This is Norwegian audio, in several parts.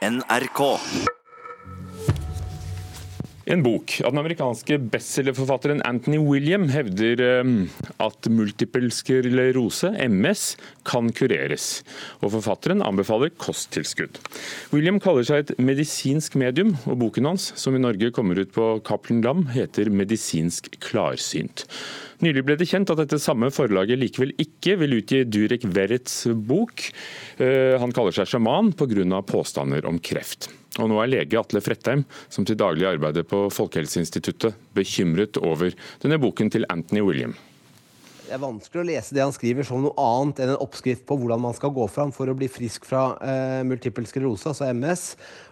NRK. En bok den amerikanske bestselgerforfatteren Anthony William hevder eh, at multiple sklerose, MS, kan kureres. Og forfatteren anbefaler kosttilskudd. William kaller seg et medisinsk medium, og boken hans, som i Norge kommer ut på Cappelen Dam, heter 'Medisinsk klarsynt'. Nylig ble det kjent at dette samme forlaget likevel ikke vil utgi Durek Verrets bok. Eh, han kaller seg sjaman pga. påstander om kreft. Og nå er lege Atle Frettheim, som til daglig arbeider på Folkehelseinstituttet, bekymret over denne boken til Anthony William. Det er vanskelig å lese det han skriver som noe annet enn en oppskrift på hvordan man skal gå fram for å bli frisk fra eh, multiple sklerose, altså MS.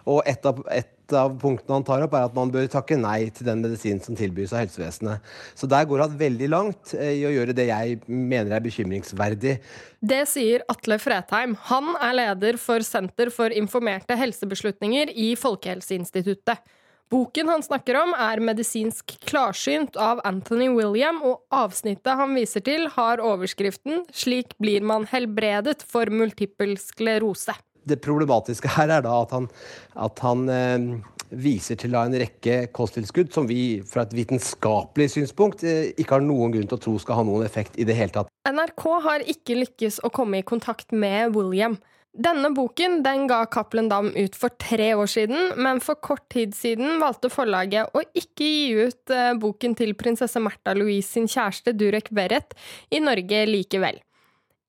Og et av, et av punktene han tar opp, er at man bør takke nei til den medisinen som tilbys av helsevesenet. Så der går han veldig langt eh, i å gjøre det jeg mener er bekymringsverdig. Det sier Atle Fretheim. Han er leder for Senter for informerte helsebeslutninger i Folkehelseinstituttet. Boken han snakker om, er medisinsk klarsynt av Anthony William, og avsnittet han viser til, har overskriften 'Slik blir man helbredet for multippel sklerose'. Det problematiske her er da at han, at han eh, viser til en rekke kosttilskudd som vi fra et vitenskapelig synspunkt eh, ikke har noen grunn til å tro skal ha noen effekt i det hele tatt. NRK har ikke lykkes å komme i kontakt med William. Denne boken den ga Cappelen Dam ut for tre år siden, men for kort tid siden valgte forlaget å ikke gi ut eh, boken til prinsesse Märtha Louise sin kjæreste Durek Verrett i Norge likevel.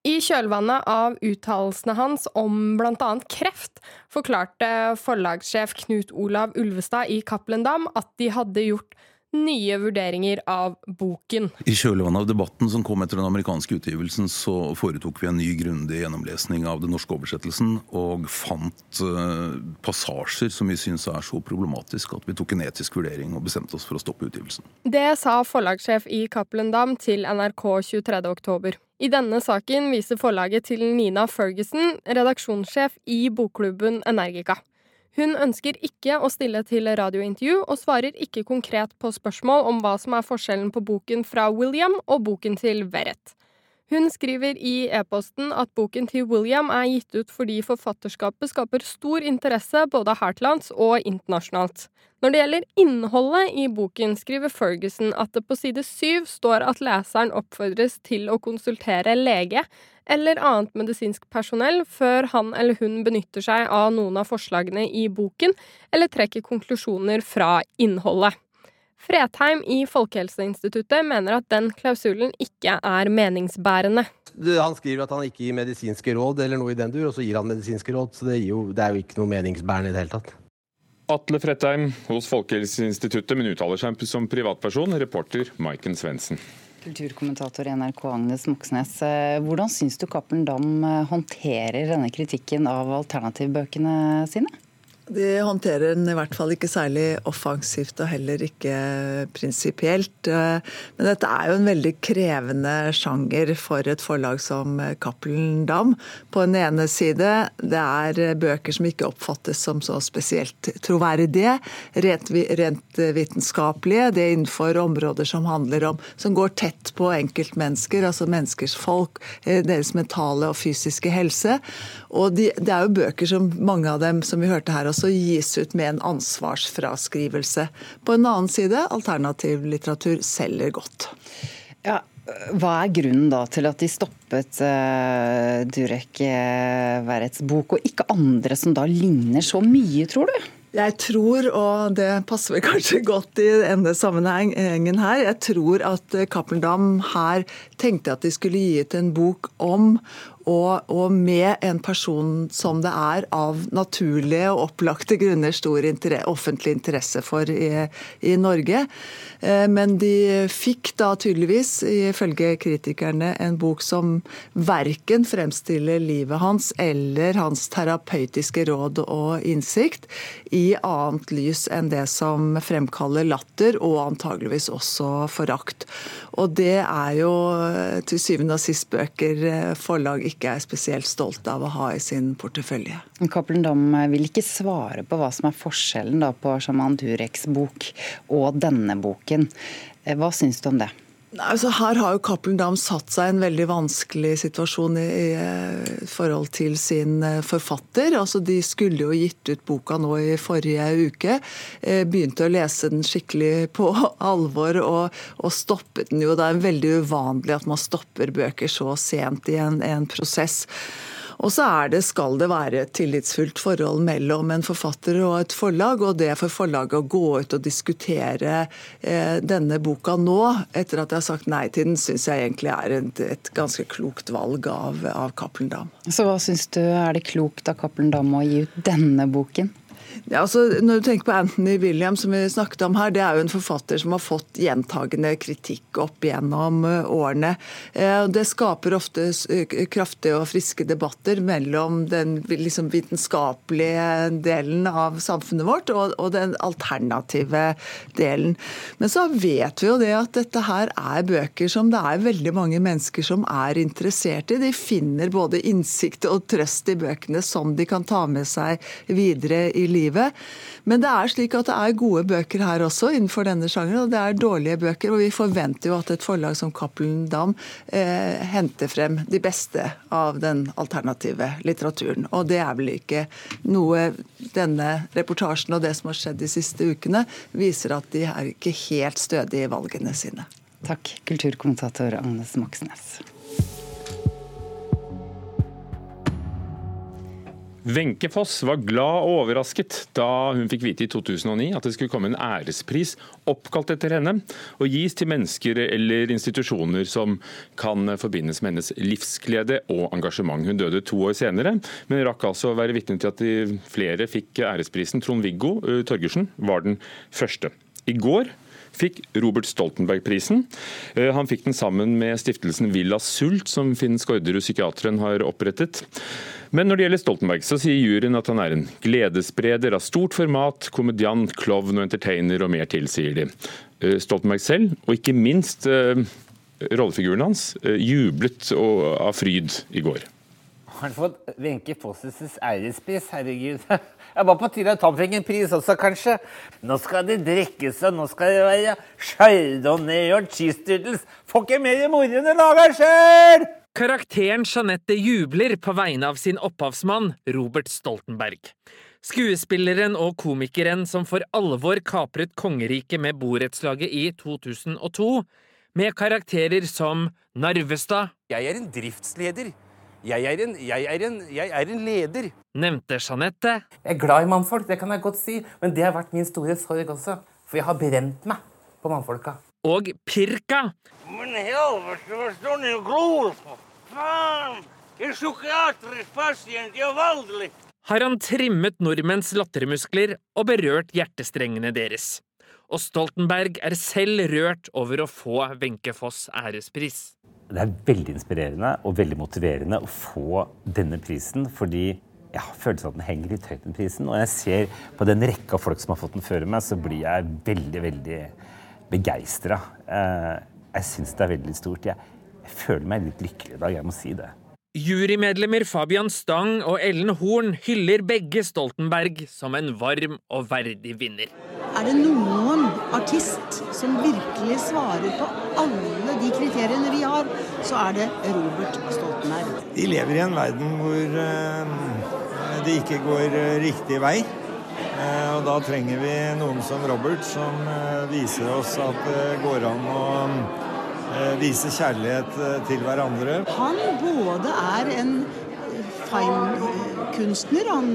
I kjølvannet av uttalelsene hans om annet kreft forklarte forlagssjef Knut Olav Ulvestad i Cappelen Dam at de hadde gjort nye vurderinger av boken. I kjølvannet av debatten som kom etter den amerikanske utgivelsen, så foretok vi en ny grundig gjennomlesning av den norske oversettelsen, og fant uh, passasjer som vi syns er så problematiske at vi tok en etisk vurdering og bestemte oss for å stoppe utgivelsen. Det sa forlagssjef i Cappelen Dam til NRK 23.10. I denne saken viser forlaget til Nina Ferguson, redaksjonssjef i bokklubben Energica. Hun ønsker ikke å stille til radiointervju, og svarer ikke konkret på spørsmål om hva som er forskjellen på boken fra William og boken til Verrett. Hun skriver i e-posten at boken til William er gitt ut fordi forfatterskapet skaper stor interesse både her til og internasjonalt. Når det gjelder innholdet i boken, skriver Ferguson at det på side syv står at leseren oppfordres til å konsultere lege eller annet medisinsk personell før han eller hun benytter seg av noen av forslagene i boken, eller trekker konklusjoner fra innholdet. Fretheim i Folkehelseinstituttet mener at den klausulen ikke er meningsbærende. Han skriver at han ikke gir medisinske råd, eller noe i den dur, og så gir han medisinske råd. Så det, jo, det er jo ikke noe meningsbærende i det hele tatt. Atle Fretheim hos Folkehelseinstituttet, men uttaler seg som privatperson. Reporter Maiken Svendsen. Kulturkommentator i NRK Agnes Moxnes. Hvordan syns du Cappelen Dam håndterer denne kritikken av alternativbøkene sine? De håndterer den i hvert fall ikke særlig offensivt og heller ikke prinsipielt. Men dette er jo en veldig krevende sjanger for et forlag som Cappelen Dam. På den ene side, det er bøker som ikke oppfattes som så spesielt troverdige, rent, rent vitenskapelige. Det er innenfor områder som handler om som går tett på enkeltmennesker, altså menneskers folk, deres mentale og fysiske helse. Og de, det er jo bøker som mange av dem, som vi hørte her også, også gis ut med en ansvarsfraskrivelse. På en annen side, alternativ litteratur selger godt. Ja, hva er grunnen da til at de stoppet uh, Durek uh, Verrets bok, og ikke andre som da ligner så mye, tror du? Jeg tror, og det passer vel kanskje godt i denne sammenhengen her, jeg tror at Cappelen Dam her tenkte at de skulle gi ut en bok om og, og, med en person som det er av naturlige og opplagte grunner stor inter offentlig interesse for i, i, Norge. Eh, men de fikk da tydeligvis, ifølge kritikerne, en bok som verken fremstiller livet hans eller hans terapeutiske råd og innsikt i annet lys enn det som fremkaller latter, og antageligvis også forakt. Og det er jo til syvende og sist bøker eh, forlag er spesielt stolt av å ha i sin portefølje. Cappelen Dam vil ikke svare på hva som er forskjellen på Shaman Dureks bok og denne boken. Eh, hva syns du om det? Altså, her har jo Cappelen Dam satt seg i en veldig vanskelig situasjon i, i, eh, forhold til sin eh, forfatter. Altså, de skulle jo gitt ut boka nå i forrige uke. Eh, begynte å lese den skikkelig på alvor og, og stoppet den jo. Det er veldig uvanlig at man stopper bøker så sent i en, en prosess. Og så er det, skal det være et tillitsfullt forhold mellom en forfatter og et forlag. Og det for forlaget å gå ut og diskutere eh, denne boka nå, etter at jeg har sagt nei til den, syns jeg egentlig er et, et, ganske klokt valg av, av Cappelen Dam. Så hva syns du er det klokt av Cappelen Dam å gi ut denne boken? Ja, altså, når du tenker på Anthony Williams, som vi snakket om her, det er jo en forfatter som har fått gjentagende kritikk opp gjennom eh, årene. Eh, det skaper ofte eh, kraftige og friske debatter mellom den liksom, vitenskapelige delen av samfunnet vårt og, og, den alternative delen. Men så vet vi jo det at dette her er bøker som det er veldig mange mennesker som er interessert i. De finner både innsikt og trøst i bøkene som de kan ta med seg videre i livet livet. Men det er slik at det er gode bøker her også innenfor denne sjangeren, og det er dårlige bøker. Og vi forventer jo at et forlag som Cappelen Dam eh, henter frem de beste av den alternative litteraturen. Og det er vel ikke noe denne reportasjen og det som har skjedd de siste ukene, viser at de er ikke helt stødige i valgene sine. Takk, kulturkommentator Agnes Moxnes. Wenche Foss var glad og overrasket da hun fikk vite i 2009 at det skulle komme en ærespris oppkalt etter henne, og gis til mennesker eller institusjoner som kan forbindes med hennes livsglede og engasjement. Hun døde to år senere, men rakk altså å være vitne til at de flere fikk æresprisen. Trond-Viggo eh, Torgersen var den første. I går fikk Robert Stoltenberg-prisen. Eh, han fikk den sammen med stiftelsen Villa Sult, som Finn Skårderud, psykiateren, har opprettet. Men når det gjelder Stoltenberg, så sier juryen at han er en gledesspreder av stort format, komediant, klovn og entertainer og mer til, sier de. Eh, Stoltenberg selv, og ikke minst eh, rollefiguren hans, jublet av fryd i går. Har han fått Wenche Fosses ærespris? Herregud. Jeg var på tide at han fikk en pris også, kanskje. Nå skal det drikkes, og nå skal det være chardonnay og cheese doodles. Får ikke mer moro enn å lager sjøl! Karakteren Jeanette jubler på vegne av sin opphavsmann, Robert Stoltenberg. Skuespilleren og komikeren som for alvor kapret kongeriket med borettslaget i 2002, med karakterer som Narvestad Jeg er en driftsleder. Jeg er en, jeg er en, jeg er en leder. Nevnte Jeanette. Jeg er glad i mannfolk, det kan jeg godt si, men det har vært min store sorg også. For jeg har brent meg på mannfolka. Og Pirka, men helvete, hva står ni og glor på? Faen! Er psykiatrisk pasient, jeg voldelig! Har han trimmet nordmenns lattermuskler og berørt hjertestrengene deres. Og Stoltenberg er selv rørt over å få Wenche Foss ærespris. Det er veldig inspirerende og veldig motiverende å få denne prisen, fordi jeg har følelsen av at den henger litt høyt, den prisen. Og jeg ser på den rekka av folk som har fått den før meg, så blir jeg veldig, veldig begeistra. Eh, jeg syns det er veldig stort. Jeg, jeg, føler meg litt lykkelig i dag, jeg må si det. Jurymedlemmer Fabian Stang og Ellen Horn hyller begge Stoltenberg som en varm og verdig vinner. Er det noen artist som virkelig svarer på alle de kriteriene vi har, så er det Robert Stoltenberg. Vi lever i en verden hvor uh, det ikke går uh, riktig vei. Uh, og da trenger vi noen som Robert, som viser oss at det går an å Eh, vise kjærlighet eh, til hverandre. Han både er en fine kunstner, han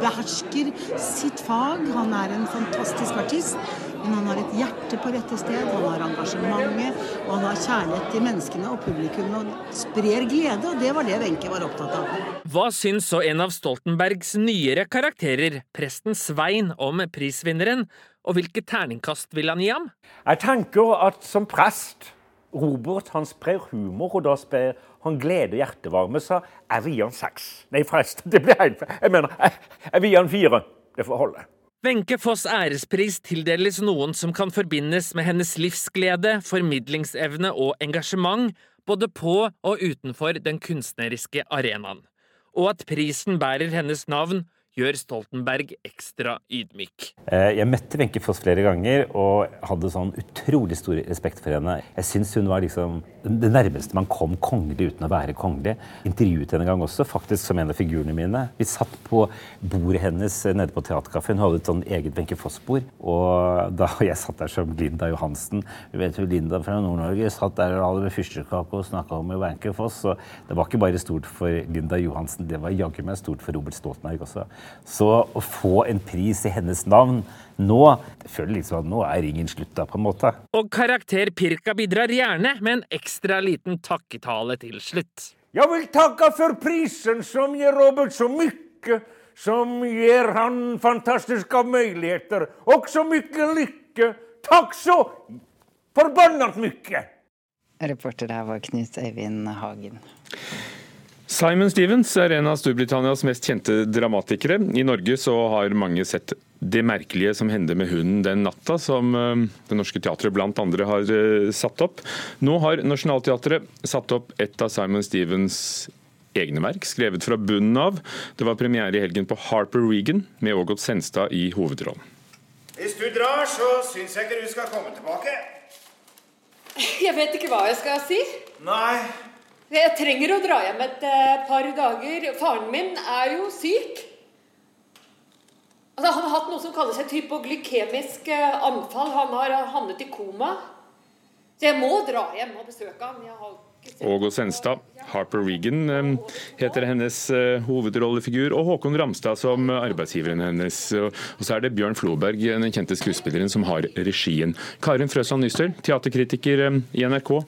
behersker sitt fag, han er en fantastisk artist. Men han har et hjerte på rette sted, han har engasjementet, og han har kjærlighet til menneskene og publikum og sprer glede. Og det var det Wenche var opptatt av. Hva syns så en av Stoltenbergs nyere karakterer, presten Svein, om prisvinneren? Og hvilket terningkast vil han gi ham? Jeg tenker at som prest Robert han sprer humor, og da sprer han glede og hjertevarme, så jeg vil gi han seks. Nei, forresten, det blir helt Jeg mener, jeg, jeg vil gi han fire. Det får holde. Wenche Foss' ærespris tildeles noen som kan forbindes med hennes livsglede, formidlingsevne og engasjement, både på og utenfor den kunstneriske arenaen. Og at prisen bærer hennes navn, gjør Stoltenberg ekstra ydmyk. Eh, jeg møtte Wenche Foss flere ganger og hadde sånn utrolig stor respekt for henne. Jeg syns hun var liksom det nærmeste man kom kongelig uten å være kongelig. Intervjuet henne en gang også, faktisk som en av figurene mine. Vi satt på bordet hennes nede på Theatercaféen. Hun hadde et sånn eget Wenche Foss-bord. Og da jeg satt der som Linda Johansen Du vet jo Linda fra Nord-Norge satt der og hadde med fyrstekake og snakka om Wenche Foss. Og det var ikke bare stort for Linda Johansen, det var jaggu meg stort for Robert Stoltenberg også. Så å få en pris i hennes navn nå jeg føler liksom at nå er ringen slutta, på en måte. Og karakter Pirka bidrar gjerne med en ekstra liten takketale til slutt. Jeg vil takke for prisen som gir Robert så mye, som gir han fantastiske muligheter og så mye lykke. Takk så forbannet mye! Reporter her var Knut Øyvind Hagen. Simon Stevens er en av Storbritannias mest kjente dramatikere. I Norge så har mange sett det merkelige som hendte med hunden den natta, som eh, Det Norske Teatret blant andre har eh, satt opp. Nå har Nationaltheatret satt opp et av Simon Stevens egne verk, skrevet fra bunnen av. Det var premiere i helgen på Harper Regan, med Ågot Senstad i hovedrollen. Hvis du drar, så syns jeg ikke du skal komme tilbake. Jeg vet ikke hva jeg skal si. Nei. Jeg trenger å dra hjem et eh, par dager. Faren min er jo syk. Altså, han har hatt noe som kalles et hypoglykemisk eh, anfall. Han har havnet i koma. Så jeg må dra hjem og besøke ham. Jeg har sett Senstad, Harper Regan eh, heter hennes eh, hovedrollefigur, og Håkon Ramstad som arbeidsgiveren hennes. Og så er det Bjørn Floberg, den kjente skuespilleren, som har regien. Karin Frøsland Nystøl, teaterkritiker eh, i NRK.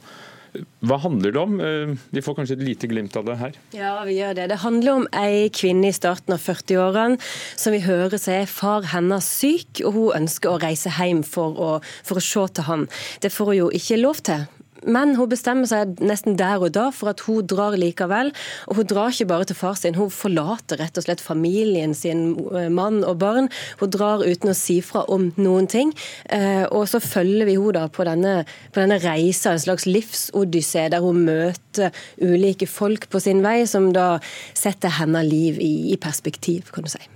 Hva handler det om? Eh, Vi får kanskje et lite glimt av det her. Ja, vi gjør det. Det handler om ei kvinne i starten av 40-årene som vi hører seg er far hennes syk, og hun ønsker å reise hjem for å, for å se til han. Det får hun jo ikke lov til. Men hun bestemmer seg nesten der og da for at hun drar likevel. Og hun drar ikke bare til far sin, hun forlater rett og slett familien sin, eh, mann og barn. Hun drar uten å si fra om noen ting. Eh, Og så følger vi henne da på denne, på denne reisa, en slags livsodyssé, der hun møter ulike folk på sin vei, som da setter hennes liv i, i perspektiv, kan du si.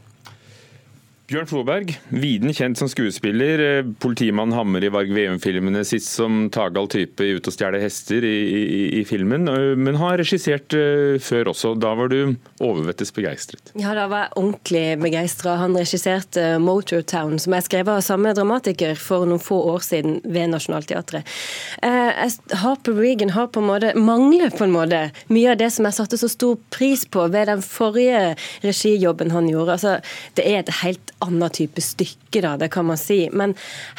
Bjørn Floberg, viden kjent som skuespiller. eh, Politimann Hammer i Varg Veum-filmene, sist som Tagal type i Ut og stjele hester i, i, i filmen. Men har regissert før også. Da var du overvettes begeistret. Ja, da var jeg ordentlig begeistra. Han regisserte Motortown, som er skrevet av samme dramatiker for noen få år siden ved Nationaltheatret. Eh, Harper Regan har på en måte, mangler på en måte mye av det som jeg satte så stor pris på ved den forrige regijobben han gjorde. Altså, det er et helt annet type stykke, da, det kan man si. Men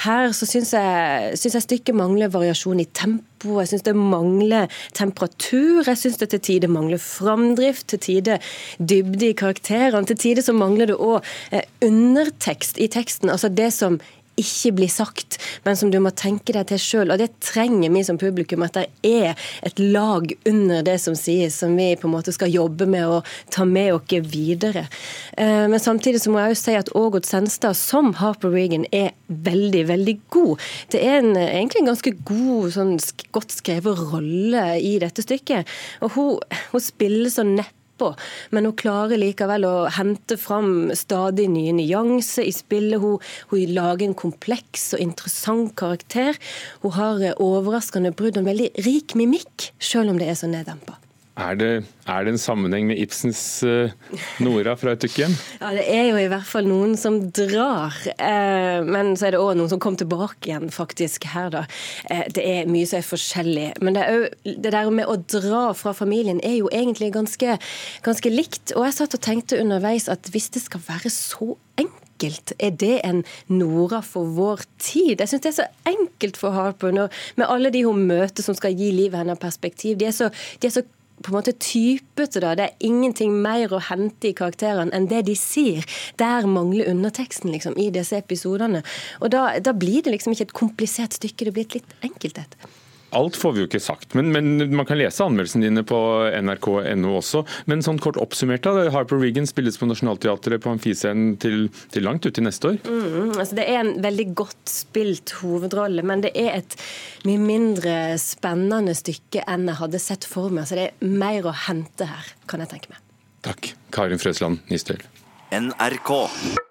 her så syns jeg, syns jeg stykket mangler variasjon i tempo. Jeg syns det mangler temperatur. Jeg syns det til tider mangler framdrift, til tider dybde i karakterene. Til tider så mangler det òg undertekst i teksten. Altså det som ikke blir sagt, men som du må tenke deg til sjøl. Og det trenger vi som publikum, at det er et lag under det som sies, som vi på en måte skal jobbe med å ta med oss videre. Eh, Men samtidig så må jeg jo si at Ågot Senstad som Harper Regan er veldig, veldig god. Det er en, egentlig en ganske god, sånn godt skrevet rolle i dette stykket. Og hun, hun spiller så neppe på, men hun klarer likevel å hente fram stadig nye nyanser i spillet. Hun, hun lager en kompleks og interessant karakter. Hun har eh, overraskende brudd og en veldig rik mimikk, selv om det er så neddempa. Er det, er det en sammenheng med Ibsens uh, Nora fra et dukkehjem? hjem? Ja, det er jo i hvert fall noen som drar. Eh, men så er det òg noen som kom tilbake igjen, faktisk, her, da. Eh, det er mye som er forskjellig. Men det, er jo, det der med å dra fra familien er jo egentlig ganske, ganske likt. Og jeg satt og tenkte underveis at hvis det skal være så enkelt er det en Nora for vår tid? Jeg syns det er så enkelt for Harper, når, med alle de hun møter som skal gi livet henne perspektiv. De er så, de er så på en måte typete. da. Det er ingenting mer å hente i karakterene enn det de sier. Der mangler underteksten liksom, i disse episodene. Og da, da blir det liksom ikke et komplisert stykke, det blir et litt enkelt et. Alt får vi jo ikke sagt, men, men man kan lese anmeldelsene dine på nrk.no også. Men sånn kort oppsummert, da, Harper Regan spilles på Nationaltheatret på Amfiscenen til, til langt ut i neste år. Mm, altså det er en veldig godt spilt hovedrolle, men det er et mye mindre spennende stykke enn jeg hadde sett for meg. Så det er mer å hente her, kan jeg tenke meg. Takk, Karin Frøsland Nystøl. NRK.